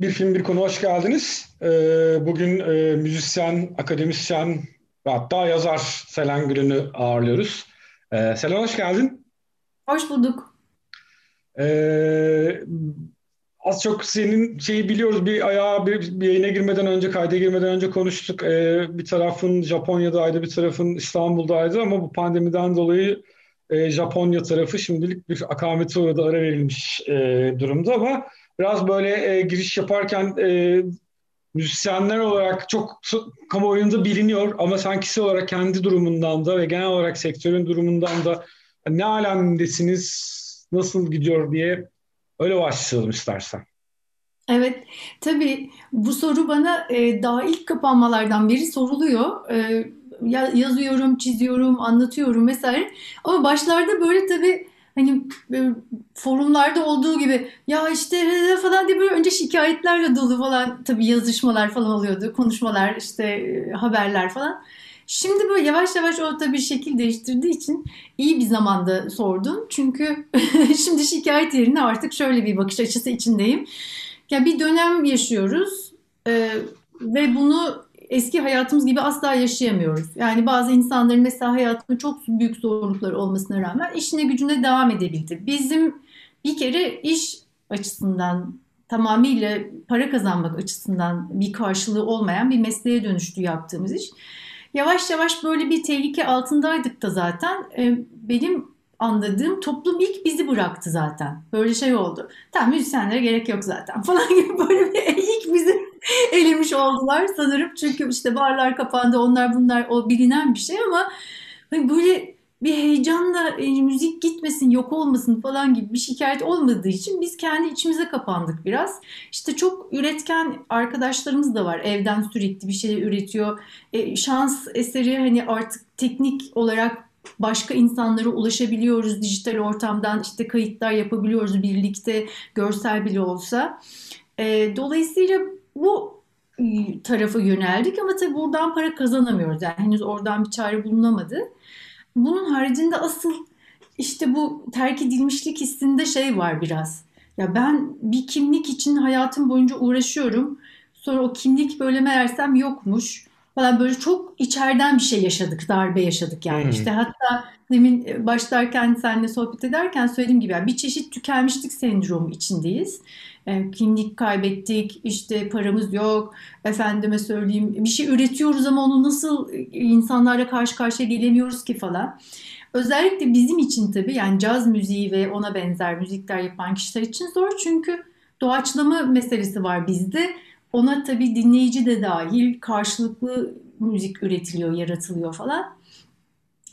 Bir Film Bir Konu hoş geldiniz. Ee, bugün e, müzisyen, akademisyen ve hatta yazar Selen Gül'ünü ağırlıyoruz. Ee, Selen hoş geldin. Hoş bulduk. Ee, az çok senin şeyi biliyoruz. Bir ayağa bir, bir yayına girmeden önce, kayda girmeden önce konuştuk. Ee, bir tarafın Japonya'daydı, bir tarafın İstanbul'daydı ama bu pandemiden dolayı e, Japonya tarafı şimdilik bir akamete uğradı, ara verilmiş e, durumda ama biraz böyle e, giriş yaparken e, müzisyenler olarak çok kamuoyunda biliniyor ama sen kişi olarak kendi durumundan da ve genel olarak sektörün durumundan da ne alemdesiniz, nasıl gidiyor diye öyle başlayalım istersen. Evet, tabii bu soru bana e, daha ilk kapanmalardan beri soruluyor. E, yazıyorum, çiziyorum, anlatıyorum vesaire. Ama başlarda böyle tabii hani forumlarda olduğu gibi ya işte falan diye böyle önce şikayetlerle dolu falan tabii yazışmalar falan oluyordu. Konuşmalar işte haberler falan. Şimdi böyle yavaş yavaş o tabii şekil değiştirdiği için iyi bir zamanda sordum. Çünkü şimdi şikayet yerine artık şöyle bir bakış açısı içindeyim. Ya bir dönem yaşıyoruz e, ve bunu eski hayatımız gibi asla yaşayamıyoruz. Yani bazı insanların mesela hayatında çok büyük zorlukları olmasına rağmen işine gücüne devam edebildi. Bizim bir kere iş açısından tamamıyla para kazanmak açısından bir karşılığı olmayan bir mesleğe dönüştü yaptığımız iş. Yavaş yavaş böyle bir tehlike altındaydık da zaten. E, benim anladığım toplum ilk bizi bıraktı zaten. Böyle şey oldu. Tamam müzisyenlere gerek yok zaten falan gibi böyle bir ilk bizi elemiş oldular sanırım. Çünkü işte barlar kapandı onlar bunlar o bilinen bir şey ama hani böyle bir heyecanla e, müzik gitmesin, yok olmasın falan gibi bir şikayet olmadığı için biz kendi içimize kapandık biraz. İşte çok üretken arkadaşlarımız da var. Evden sürekli bir şeyler üretiyor. E, şans eseri hani artık teknik olarak başka insanlara ulaşabiliyoruz dijital ortamdan işte kayıtlar yapabiliyoruz birlikte görsel bile olsa. E, dolayısıyla tarafa yöneldik ama tabii buradan para kazanamıyoruz. Yani henüz oradan bir çare bulunamadı. Bunun haricinde asıl işte bu terk edilmişlik hissinde şey var biraz. Ya ben bir kimlik için hayatım boyunca uğraşıyorum. Sonra o kimlik böyle meğersem yokmuş falan böyle çok içeriden bir şey yaşadık, darbe yaşadık yani. Hmm. İşte hatta demin e, başlarken seninle sohbet ederken söylediğim gibi yani bir çeşit tükenmişlik sendromu içindeyiz. E, kimlik kaybettik, işte paramız yok, efendime söyleyeyim bir şey üretiyoruz ama onu nasıl e, insanlarla karşı karşıya gelemiyoruz ki falan. Özellikle bizim için tabii yani caz müziği ve ona benzer müzikler yapan kişiler için zor çünkü doğaçlama meselesi var bizde ona tabii dinleyici de dahil karşılıklı müzik üretiliyor, yaratılıyor falan.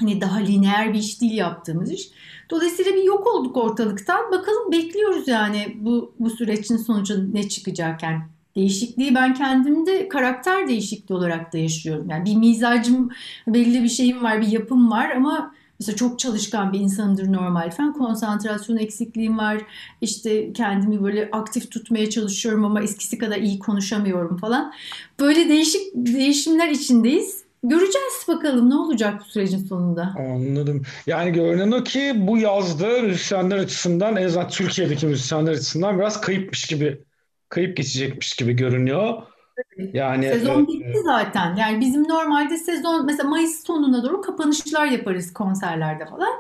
Hani daha lineer bir iş değil yaptığımız iş. Dolayısıyla bir yok olduk ortalıktan. Bakalım bekliyoruz yani bu, bu sürecin sonucu ne çıkacak yani. Değişikliği ben kendimde karakter değişikliği olarak da yaşıyorum. Yani bir mizacım, belli bir şeyim var, bir yapım var ama Mesela çok çalışkan bir insandır normal falan. Konsantrasyon eksikliğim var. İşte kendimi böyle aktif tutmaya çalışıyorum ama eskisi kadar iyi konuşamıyorum falan. Böyle değişik değişimler içindeyiz. Göreceğiz bakalım ne olacak bu sürecin sonunda. Anladım. Yani görünen o ki bu yazda müzisyenler açısından en azından Türkiye'deki müzisyenler açısından biraz kayıpmış gibi kayıp geçecekmiş gibi görünüyor. Yani sezon bitti zaten. Yani bizim normalde sezon mesela Mayıs sonuna doğru kapanışlar yaparız konserlerde falan.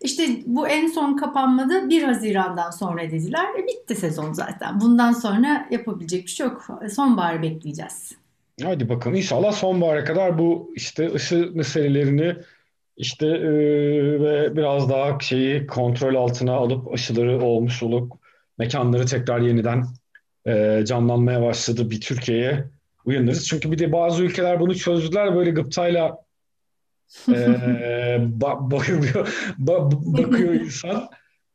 İşte bu en son kapanmada 1 Haziran'dan sonra dediler. E bitti sezon zaten. Bundan sonra yapabilecek bir şey yok. Sonbaharı bekleyeceğiz. Hadi bakalım inşallah sonbahara kadar bu işte ısı meselelerini işte e, ve biraz daha şeyi kontrol altına alıp aşıları olmuş olup mekanları tekrar yeniden e, canlanmaya başladı bir Türkiye'ye uyanırız. Çünkü bir de bazı ülkeler bunu çözdüler böyle gıptayla e, ba- bakıyor, ba- bakıyor insan.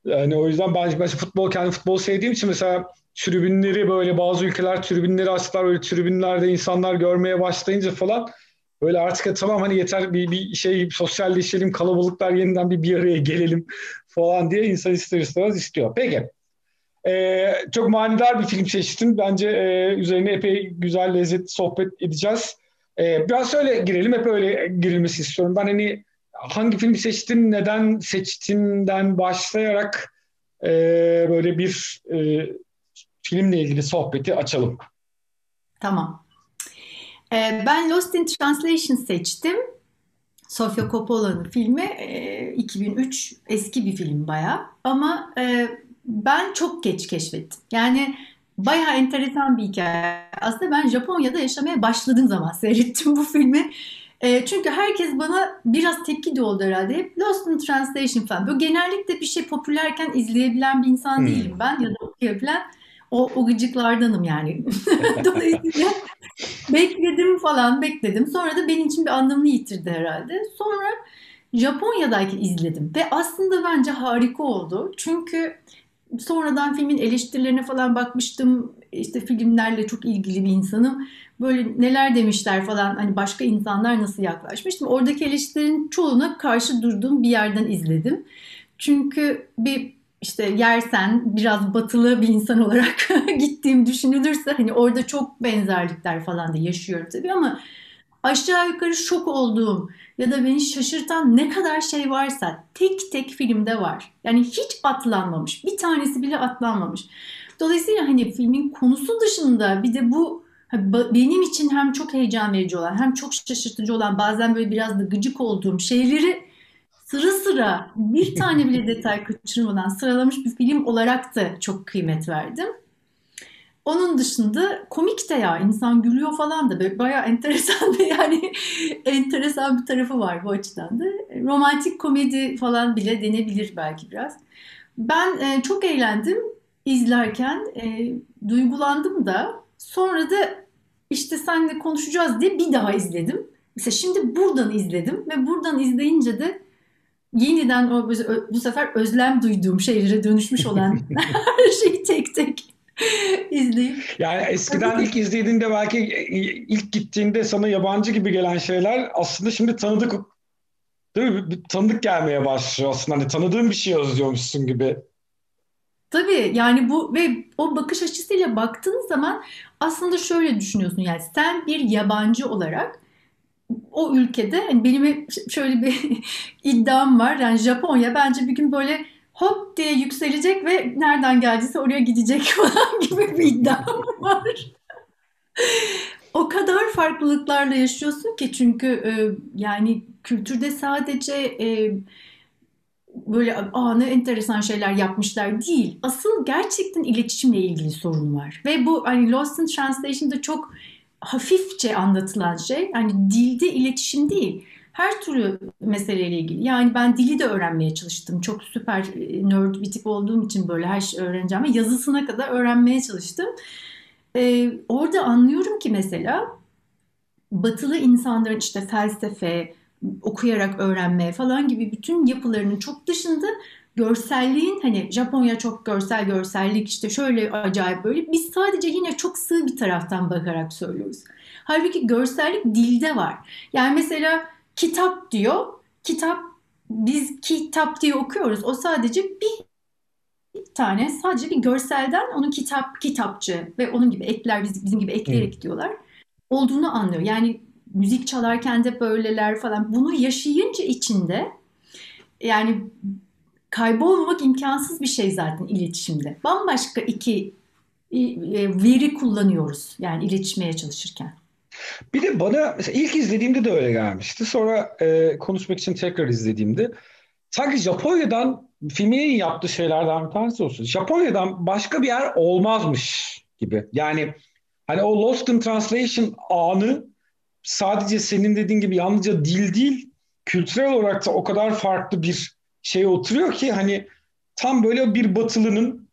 Yani o yüzden ben, ben futbol kendi futbol sevdiğim için mesela tribünleri böyle bazı ülkeler tribünleri açtılar böyle tribünlerde insanlar görmeye başlayınca falan böyle artık tamam hani yeter bir, bir şey sosyalleşelim kalabalıklar yeniden bir bir araya gelelim falan diye insan ister istemez istiyor. Peki ee, çok manidar bir film seçtin. Bence e, üzerine epey güzel, lezzetli sohbet edeceğiz. Ee, biraz öyle girelim. Hep öyle girilmesi istiyorum. Ben hani hangi filmi seçtin, neden seçtinden başlayarak e, böyle bir e, filmle ilgili sohbeti açalım. Tamam. Ee, ben Lost in Translation seçtim. Sofia Coppola'nın filmi e, 2003 eski bir film baya ama e, ben çok geç keşfettim. Yani baya enteresan bir hikaye. Aslında ben Japonya'da yaşamaya başladığım zaman seyrettim bu filmi. E, çünkü herkes bana biraz tepki de oldu herhalde. Hep Lost in Translation falan. Böyle genellikle bir şey popülerken izleyebilen bir insan hmm. değilim ben ya da okuyabilen o, o gıcıklardanım yani. Dolayısıyla bekledim falan bekledim. Sonra da benim için bir anlamını yitirdi herhalde. Sonra Japonya'dayken izledim ve aslında bence harika oldu. Çünkü sonradan filmin eleştirilerine falan bakmıştım. İşte filmlerle çok ilgili bir insanım. Böyle neler demişler falan hani başka insanlar nasıl yaklaşmıştım. Oradaki eleştirilerin çoğuna karşı durduğum bir yerden izledim. Çünkü bir işte yersen biraz batılı bir insan olarak gittiğim düşünülürse hani orada çok benzerlikler falan da yaşıyorum tabii ama aşağı yukarı şok olduğum ya da beni şaşırtan ne kadar şey varsa tek tek filmde var. Yani hiç atlanmamış. Bir tanesi bile atlanmamış. Dolayısıyla hani filmin konusu dışında bir de bu benim için hem çok heyecan verici olan hem çok şaşırtıcı olan bazen böyle biraz da gıcık olduğum şeyleri sıra sıra bir tane bile detay kaçırmadan sıralamış bir film olarak da çok kıymet verdim. Onun dışında komik de ya insan gülüyor falan da böyle bayağı enteresan bir yani enteresan bir tarafı var bu açıdan da. Romantik komedi falan bile denebilir belki biraz. Ben e, çok eğlendim izlerken e, duygulandım da sonra da işte seninle konuşacağız diye bir daha izledim. Mesela şimdi buradan izledim ve buradan izleyince de yeniden o bu sefer özlem duyduğum şeylere dönüşmüş olan her şeyi tek tek izleyip. Yani eskiden ilk izlediğinde belki ilk gittiğinde sana yabancı gibi gelen şeyler aslında şimdi tanıdık değil mi? Bir tanıdık gelmeye başlıyor aslında. Hani tanıdığın bir şey yazıyormuşsun gibi. Tabii yani bu ve o bakış açısıyla baktığın zaman aslında şöyle düşünüyorsun yani sen bir yabancı olarak o ülkede hani benim şöyle bir iddiam var. Yani Japonya bence bir gün böyle hop diye yükselecek ve nereden geldiyse oraya gidecek falan gibi bir iddiam var. o kadar farklılıklarla yaşıyorsun ki çünkü e, yani kültürde sadece e, böyle aa ne enteresan şeyler yapmışlar değil. Asıl gerçekten iletişimle ilgili sorun var. Ve bu hani Lost in Translation'da çok hafifçe anlatılan şey yani dilde iletişim değil. Her türlü meseleyle ilgili. Yani ben dili de öğrenmeye çalıştım. Çok süper e, nerd bir tip olduğum için böyle her şey öğreneceğim. Ve yazısına kadar öğrenmeye çalıştım. Ee, orada anlıyorum ki mesela batılı insanların işte felsefe, okuyarak öğrenme falan gibi bütün yapılarının çok dışında görselliğin hani Japonya çok görsel görsellik işte şöyle acayip böyle biz sadece yine çok sığ bir taraftan bakarak söylüyoruz. Halbuki görsellik dilde var. Yani mesela kitap diyor. Kitap biz kitap diye okuyoruz. O sadece bir tane sadece bir görselden onun kitap kitapçı ve onun gibi ekler bizim gibi ekleyerek diyorlar olduğunu anlıyor. Yani müzik çalarken de böyleler falan. Bunu yaşayınca içinde yani kaybolmamak imkansız bir şey zaten iletişimde. Bambaşka iki e, veri kullanıyoruz yani iletişmeye çalışırken. Bir de bana ilk izlediğimde de öyle gelmişti. Sonra e, konuşmak için tekrar izlediğimde sanki Japonya'dan filmin yaptığı şeylerden bir tanesi olsun. Japonya'dan başka bir yer olmazmış gibi. Yani hani o Lost in Translation anı sadece senin dediğin gibi yalnızca dil değil, kültürel olarak da o kadar farklı bir şey oturuyor ki hani tam böyle bir batılının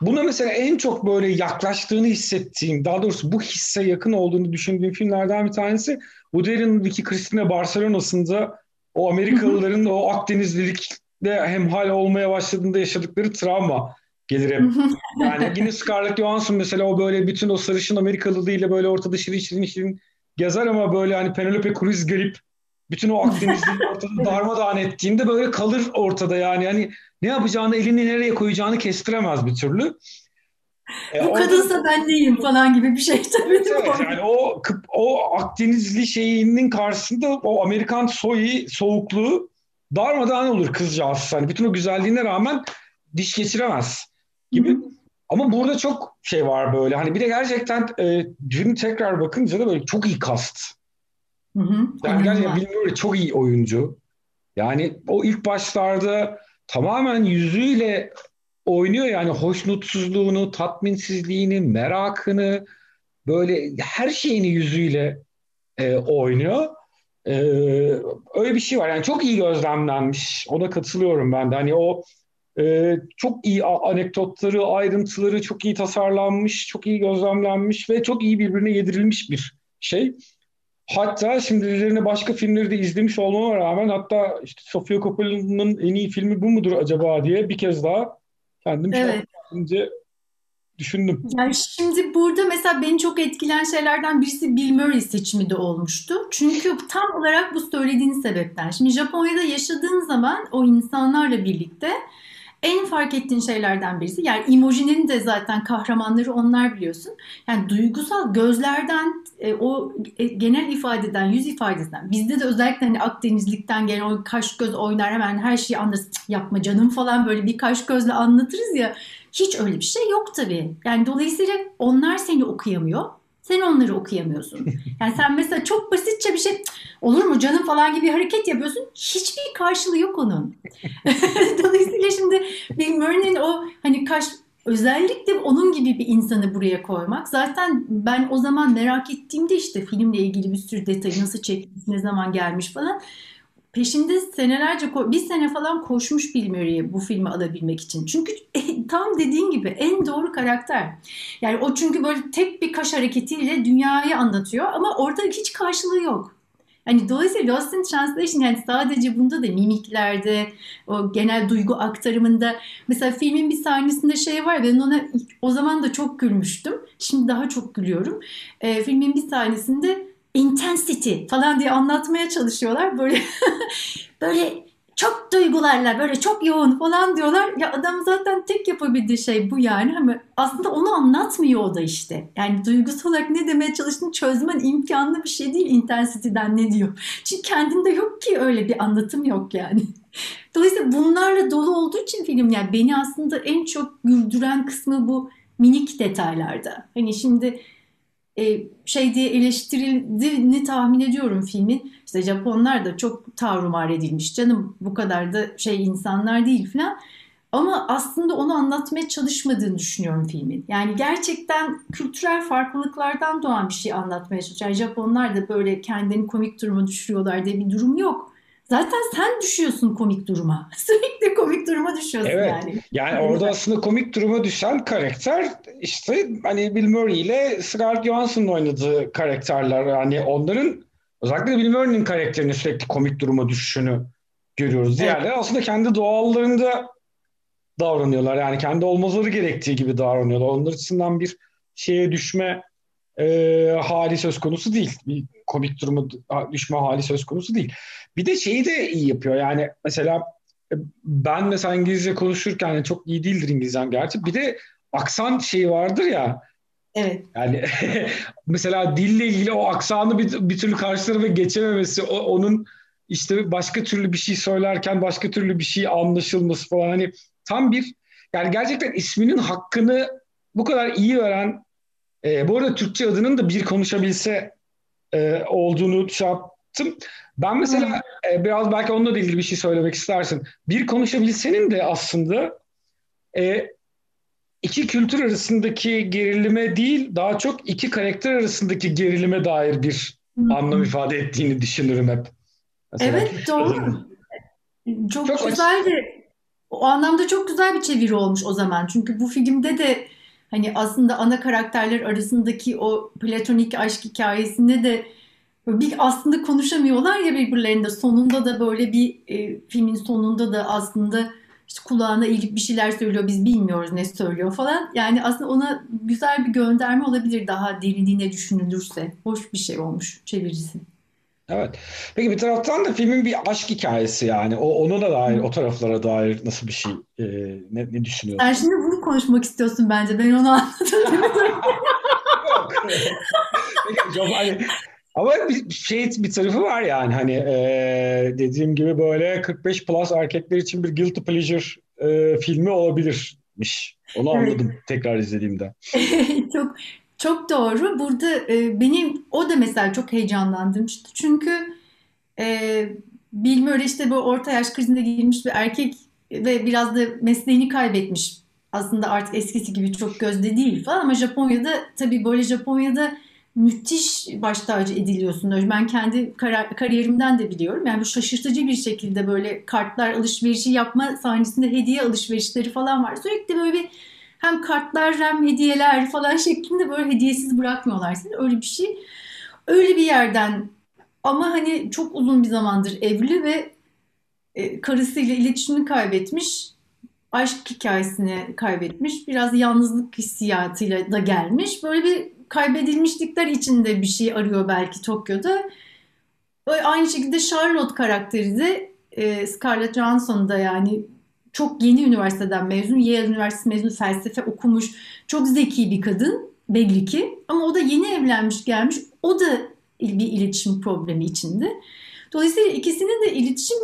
buna mesela en çok böyle yaklaştığını hissettiğim, daha doğrusu bu hisse yakın olduğunu düşündüğüm filmlerden bir tanesi Woody Allen'daki Christina Barcelona'sında o Amerikalıların o Akdenizlilikle hemhal olmaya başladığında yaşadıkları travma gelir hep. Yani yine Scarlett Johansson mesela o böyle bütün o sarışın Amerikalılığıyla böyle ortada şirin şirin şirin gezer ama böyle hani Penelope Cruz gelip bütün o Akdenizli'yi ortada darmadağın ettiğinde böyle kalır ortada yani. Hani ne yapacağını, elini nereye koyacağını kestiremez bir türlü. E, Bu kadınsa ben değilim falan gibi bir şey tabii. Evet, yani o, o Akdenizli şeyinin karşısında o Amerikan soyu, soğukluğu darmadağın olur kızcağız. Hani bütün o güzelliğine rağmen diş geçiremez gibi. Ama burada çok şey var böyle. Hani bir de gerçekten e, dün tekrar bakınca da böyle çok iyi kast. Hı hı, yani gerçekten bilmiyorum çok iyi oyuncu. Yani o ilk başlarda tamamen yüzüyle oynuyor yani hoşnutsuzluğunu, tatminsizliğini, merakını böyle her şeyini yüzüyle e, oynuyor. E, öyle bir şey var yani çok iyi gözlemlenmiş. Ona katılıyorum ben de. Hani o e, çok iyi anekdotları, ayrıntıları çok iyi tasarlanmış, çok iyi gözlemlenmiş ve çok iyi birbirine yedirilmiş bir şey. Hatta şimdi üzerine başka filmleri de izlemiş olmama rağmen hatta işte Sofia Coppola'nın en iyi filmi bu mudur acaba diye bir kez daha kendim evet. kendimce düşündüm. Yani şimdi burada mesela beni çok etkilen şeylerden birisi Bill Murray seçimi de olmuştu. Çünkü tam olarak bu söylediğin sebepten. Şimdi Japonya'da yaşadığın zaman o insanlarla birlikte en fark ettiğin şeylerden birisi. Yani emojinin de zaten kahramanları onlar biliyorsun. Yani duygusal gözlerden e, o e, genel ifadeden, yüz ifadesinden. Bizde de özellikle hani Akdenizlikten gelen o kaş göz oynar hemen her şeyi anlarız. Yapma canım falan böyle bir kaş gözle anlatırız ya. Hiç öyle bir şey yok tabii. Yani dolayısıyla onlar seni okuyamıyor. Sen onları okuyamıyorsun. Yani sen mesela çok basitçe bir şey olur mu canım falan gibi bir hareket yapıyorsun. Hiçbir karşılığı yok onun. Dolayısıyla şimdi Bill Murray'nin o hani kaş özellikle onun gibi bir insanı buraya koymak. Zaten ben o zaman merak ettiğimde işte filmle ilgili bir sürü detayı nasıl çekmiş, ne zaman gelmiş falan peşinde senelerce bir sene falan koşmuş Bill Murray'i bu filmi alabilmek için. Çünkü tam dediğin gibi en doğru karakter. Yani o çünkü böyle tek bir kaş hareketiyle dünyayı anlatıyor ama orada hiç karşılığı yok. Hani dolayısıyla Lost in Translation yani sadece bunda da mimiklerde, o genel duygu aktarımında mesela filmin bir sahnesinde şey var ben ona o zaman da çok gülmüştüm. Şimdi daha çok gülüyorum. E, filmin bir sahnesinde intensity falan diye anlatmaya çalışıyorlar. Böyle böyle çok duygularla böyle çok yoğun falan diyorlar. Ya adam zaten tek yapabildiği şey bu yani. Ama aslında onu anlatmıyor o da işte. Yani duygusal olarak ne demeye çalıştığını çözmen imkanlı bir şey değil intensity'den ne diyor. Çünkü kendinde yok ki öyle bir anlatım yok yani. Dolayısıyla bunlarla dolu olduğu için film yani beni aslında en çok güldüren kısmı bu minik detaylarda. Hani şimdi e, şey diye eleştirildiğini tahmin ediyorum filmin. İşte Japonlar da çok tavrumar edilmiş canım bu kadar da şey insanlar değil falan. Ama aslında onu anlatmaya çalışmadığını düşünüyorum filmin. Yani gerçekten kültürel farklılıklardan doğan bir şey anlatmaya çalışıyor. Yani Japonlar da böyle kendini komik duruma düşürüyorlar diye bir durum yok. Zaten sen düşüyorsun komik duruma. Sürekli komik duruma düşüyorsun evet. yani. Yani orada aslında komik duruma düşen karakter işte hani Bill Murray ile Scarlett Johansson'ın oynadığı karakterler. Yani onların özellikle Bill Murray'nin karakterini sürekli komik duruma düşüşünü görüyoruz. Diğerleri evet. aslında kendi doğallarında davranıyorlar. Yani kendi olmaları gerektiği gibi davranıyorlar. Onlar açısından bir şeye düşme e, hali söz konusu değil. Bir komik durumu düşme hali söz konusu değil. Bir de şeyi de iyi yapıyor. Yani mesela e, ben mesela İngilizce konuşurken yani çok iyi değildir İngilizcem gerçi. Bir de aksan şeyi vardır ya. Evet. Yani mesela dille ilgili o aksanı bir, bir türlü karşı tarafa geçememesi, o, onun işte başka türlü bir şey söylerken başka türlü bir şey anlaşılması falan hani tam bir yani gerçekten isminin hakkını bu kadar iyi veren e, bu arada Türkçe adının da bir konuşabilse e, olduğunu şey yaptım. Ben mesela e, biraz belki onunla ilgili bir şey söylemek istersin. Bir konuşabilsenin de aslında e, iki kültür arasındaki gerilime değil, daha çok iki karakter arasındaki gerilime dair bir Hı. anlam ifade ettiğini düşünürüm hep. Mesela. Evet doğru. çok, çok güzeldi. O anlamda çok güzel bir çeviri olmuş o zaman. Çünkü bu filmde de hani aslında ana karakterler arasındaki o platonik aşk hikayesinde de bir aslında konuşamıyorlar ya birbirlerinde. Sonunda da böyle bir e, filmin sonunda da aslında işte kulağına eğilip bir şeyler söylüyor biz bilmiyoruz ne söylüyor falan. Yani aslında ona güzel bir gönderme olabilir daha derinliğine düşünülürse. Hoş bir şey olmuş çevirisi. Evet. Peki bir taraftan da filmin bir aşk hikayesi yani. O ona da dair, o taraflara dair nasıl bir şey e, ne, ne düşünüyorsun? Sen şimdi bunu konuşmak istiyorsun bence. Ben onu anladım. Yok. Peki, hani, ama bir şey bir tarafı var yani hani e, dediğim gibi böyle 45 plus erkekler için bir guilty pleasure e, filmi olabilir gibiymiş. Onu anladım evet. tekrar izlediğimde. çok çok doğru. Burada e, benim o da mesela çok heyecanlandırmıştı. Çünkü e, Murray işte bu orta yaş krizine girmiş bir erkek ve biraz da mesleğini kaybetmiş. Aslında artık eskisi gibi çok gözde değil falan ama Japonya'da tabii böyle Japonya'da müthiş baş tacı ediliyorsun. Ben kendi kar- kariyerimden de biliyorum. Yani bu şaşırtıcı bir şekilde böyle kartlar alışverişi yapma sahnesinde hediye alışverişleri falan var. Sürekli böyle bir hem kartlar hem hediyeler falan şeklinde böyle hediyesiz bırakmıyorlar seni. Öyle bir şey. Öyle bir yerden ama hani çok uzun bir zamandır evli ve e, karısıyla iletişimini kaybetmiş. Aşk hikayesini kaybetmiş. Biraz yalnızlık hissiyatıyla da gelmiş. Böyle bir kaybedilmişlikler içinde bir şey arıyor belki Tokyo'da. Böyle aynı şekilde Charlotte karakteri de e, Scarlett Johansson da yani çok yeni üniversiteden mezun, Yale Üniversitesi mezunu felsefe okumuş, çok zeki bir kadın belli ki. Ama o da yeni evlenmiş gelmiş, o da bir iletişim problemi içinde. Dolayısıyla ikisinin de iletişim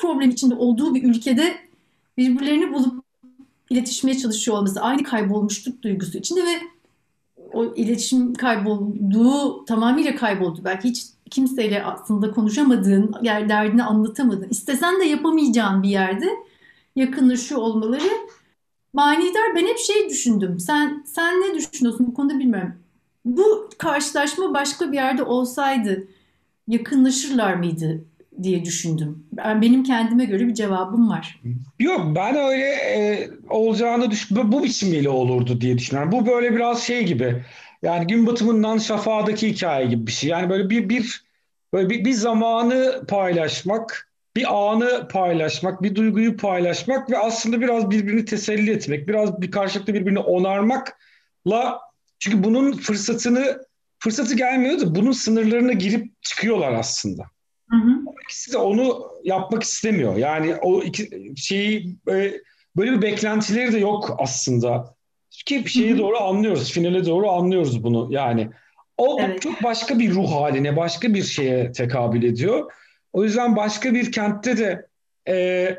problemi içinde olduğu bir ülkede birbirlerini bulup iletişmeye çalışıyor olması, aynı kaybolmuşluk duygusu içinde ve o iletişim kaybolduğu, tamamıyla kayboldu. Belki hiç kimseyle aslında konuşamadığın, yer derdini anlatamadığın, istesen de yapamayacağın bir yerde yakınlaşıyor olmaları manidar. Ben hep şey düşündüm. Sen sen ne düşünüyorsun bu konuda bilmiyorum. Bu karşılaşma başka bir yerde olsaydı yakınlaşırlar mıydı diye düşündüm. Ben, benim kendime göre bir cevabım var. Yok ben öyle e, olacağını düş bu biçimiyle olurdu diye düşünüyorum. Bu böyle biraz şey gibi. Yani gün batımından şafağdaki hikaye gibi bir şey. Yani böyle bir bir böyle bir, bir zamanı paylaşmak, bir anı paylaşmak, bir duyguyu paylaşmak ve aslında biraz birbirini teselli etmek, biraz bir karşılıklı birbirini onarmakla çünkü bunun fırsatını fırsatı gelmiyor da bunun sınırlarına girip çıkıyorlar aslında. Hı hı. İkisi de onu yapmak istemiyor. Yani o iki şeyi böyle, böyle bir beklentileri de yok aslında. Ki şeyi doğru anlıyoruz, finale doğru anlıyoruz bunu yani. O evet. çok başka bir ruh haline, başka bir şeye tekabül ediyor. O yüzden başka bir kentte de e,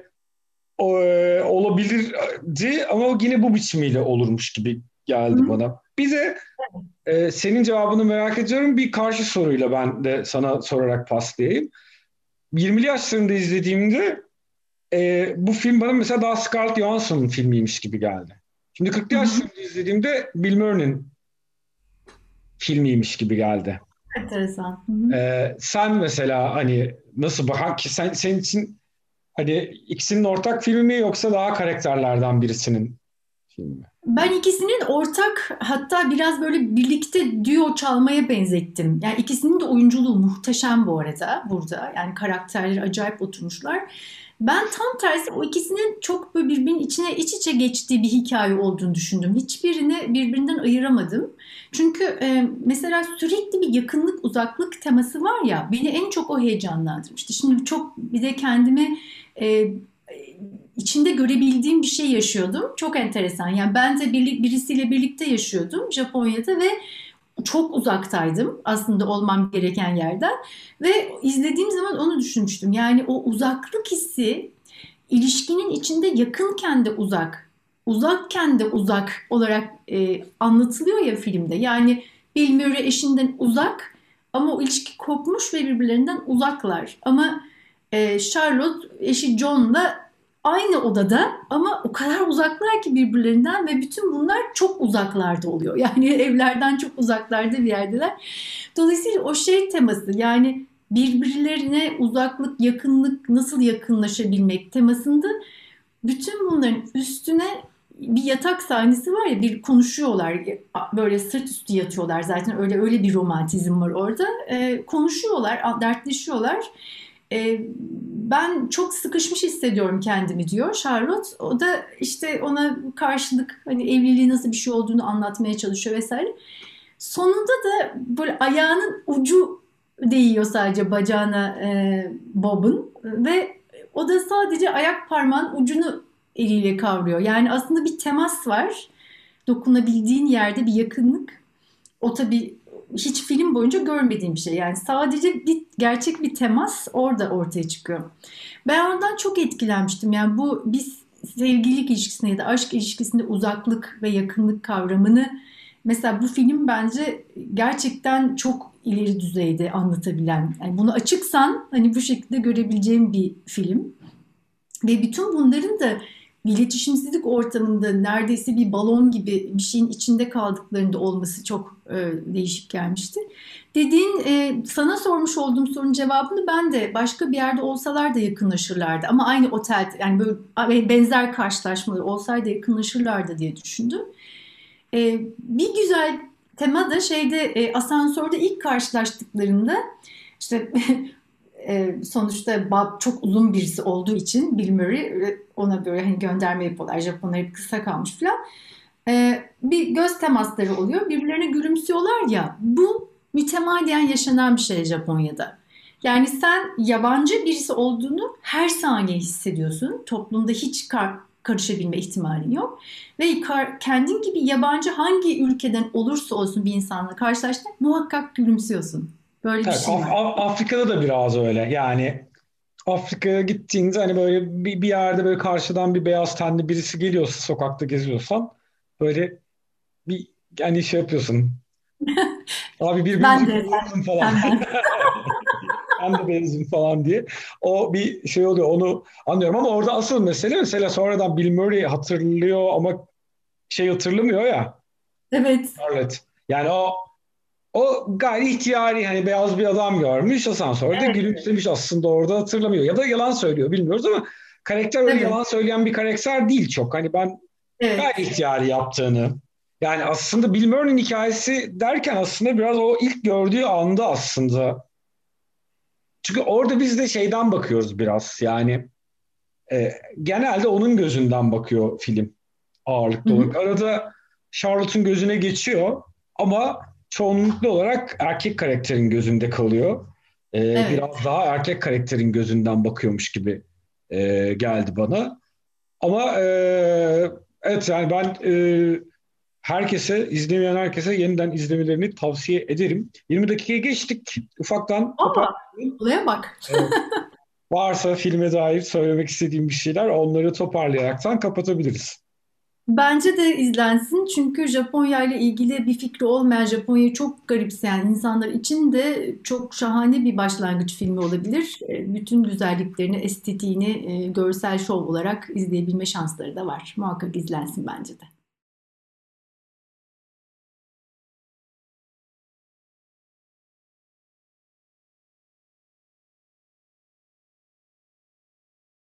o, e, olabilirdi ama yine bu biçimiyle olurmuş gibi geldi Hı. bana. Bir de e, senin cevabını merak ediyorum. Bir karşı soruyla ben de sana sorarak paslayayım. 20'li yaşlarında izlediğimde e, bu film bana mesela daha Scarlett Johansson'un filmiymiş gibi geldi. Şimdi 40'lı yaşlarında izlediğimde Bill Murray'nin filmiymiş gibi geldi. Enteresan. Ee, sen mesela hani nasıl bak sen senin için hani ikisinin ortak filmi mi yoksa daha karakterlerden birisinin filmi mi? Ben ikisinin ortak hatta biraz böyle birlikte duo çalmaya benzettim. Yani ikisinin de oyunculuğu muhteşem bu arada burada. Yani karakterleri acayip oturmuşlar. Ben tam tersi o ikisinin çok böyle birbirinin içine iç içe geçtiği bir hikaye olduğunu düşündüm. Hiçbirini birbirinden ayıramadım. Çünkü e, mesela sürekli bir yakınlık uzaklık teması var ya beni en çok o heyecanlandırmıştı. Şimdi çok bir de kendimi e, içinde görebildiğim bir şey yaşıyordum. Çok enteresan. Yani ben de birlik, birisiyle birlikte yaşıyordum Japonya'da ve çok uzaktaydım aslında olmam gereken yerden ve izlediğim zaman onu düşünmüştüm. Yani o uzaklık hissi ilişkinin içinde yakınken de uzak, uzakken de uzak olarak e, anlatılıyor ya filmde. Yani Bill Murray eşinden uzak ama o ilişki kopmuş ve birbirlerinden uzaklar. Ama e, Charlotte eşi John'la aynı odada ama o kadar uzaklar ki birbirlerinden ve bütün bunlar çok uzaklarda oluyor. Yani evlerden çok uzaklarda bir yerdeler. Dolayısıyla o şey teması yani birbirlerine uzaklık, yakınlık, nasıl yakınlaşabilmek temasında bütün bunların üstüne bir yatak sahnesi var ya bir konuşuyorlar böyle sırt üstü yatıyorlar zaten öyle öyle bir romantizm var orada e, konuşuyorlar dertleşiyorlar e, ben çok sıkışmış hissediyorum kendimi diyor Charlotte. O da işte ona karşılık hani evliliği nasıl bir şey olduğunu anlatmaya çalışıyor vesaire. Sonunda da böyle ayağının ucu değiyor sadece bacağına e, Bob'un ve o da sadece ayak parmağın ucunu eliyle kavruyor. Yani aslında bir temas var. Dokunabildiğin yerde bir yakınlık. O tabii hiç film boyunca görmediğim bir şey. Yani sadece bir gerçek bir temas orada ortaya çıkıyor. Ben ondan çok etkilenmiştim. Yani bu biz sevgililik ilişkisinde ya da aşk ilişkisinde uzaklık ve yakınlık kavramını mesela bu film bence gerçekten çok ileri düzeyde anlatabilen. Yani bunu açıksan hani bu şekilde görebileceğim bir film. Ve bütün bunların da iletişimsizlik ortamında neredeyse bir balon gibi bir şeyin içinde kaldıklarında olması çok e, değişik gelmişti. Dediğin e, sana sormuş olduğum sorunun cevabını ben de başka bir yerde olsalar da yakınlaşırlardı. Ama aynı otel yani böyle benzer karşılaşmalar olsaydı yakınlaşırlardı diye düşündüm. E, bir güzel tema da şeyde e, asansörde ilk karşılaştıklarında işte e, sonuçta Bob çok uzun birisi olduğu için Bill Murray ona böyle hani gönderme yapıyorlar. Japonlar hep kısa kalmış falan. E, bir göz temasları oluyor. Birbirlerine gülümsüyorlar ya. Bu mütemadiyen yaşanan bir şey Japonya'da. Yani sen yabancı birisi olduğunu her saniye hissediyorsun. Toplumda hiç kar karışabilme ihtimalin yok. Ve kar, kendin gibi yabancı hangi ülkeden olursa olsun bir insanla karşılaştığında muhakkak gülümsüyorsun. Böyle evet, bir şey Af- Afrika'da da biraz öyle. Yani Afrika'ya gittiğinde hani böyle bir, bir yerde böyle karşıdan bir beyaz tenli birisi geliyorsa sokakta geziyorsan böyle bir yani şey yapıyorsun. Abi bir ben de falan. ben de benzin falan diye. O bir şey oluyor onu anlıyorum ama orada asıl mesele mesela sonradan Bill Murray hatırlıyor ama şey hatırlamıyor ya. Evet. Evet. Yani o o gayri ihtiyari hani beyaz bir adam görmüş asansörde evet. gülümsemiş aslında orada hatırlamıyor. Ya da yalan söylüyor bilmiyoruz ama karakter öyle evet. yalan söyleyen bir karakter değil çok. Hani ben evet. gayri ihtiyari yaptığını yani aslında Bill Murray'nin hikayesi derken aslında biraz o ilk gördüğü anda aslında çünkü orada biz de şeyden bakıyoruz biraz yani e, genelde onun gözünden bakıyor film ağırlıklı olarak. Arada Charlotte'un gözüne geçiyor ama çoğunluklu olarak erkek karakterin gözünde kalıyor. Ee, evet. Biraz daha erkek karakterin gözünden bakıyormuş gibi e, geldi bana. Ama e, evet yani ben e, herkese, izlemeyen herkese yeniden izlemelerini tavsiye ederim. 20 dakikaya geçtik. Ufaktan. Aa, olaya bak. evet. Varsa filme dair söylemek istediğim bir şeyler onları toparlayaraktan kapatabiliriz. Bence de izlensin çünkü Japonya ile ilgili bir fikri olmayan, Japonya'yı çok garipseyen insanlar için de çok şahane bir başlangıç filmi olabilir. E, bütün güzelliklerini, estetiğini, e, görsel şov olarak izleyebilme şansları da var. Muhakkak izlensin bence de.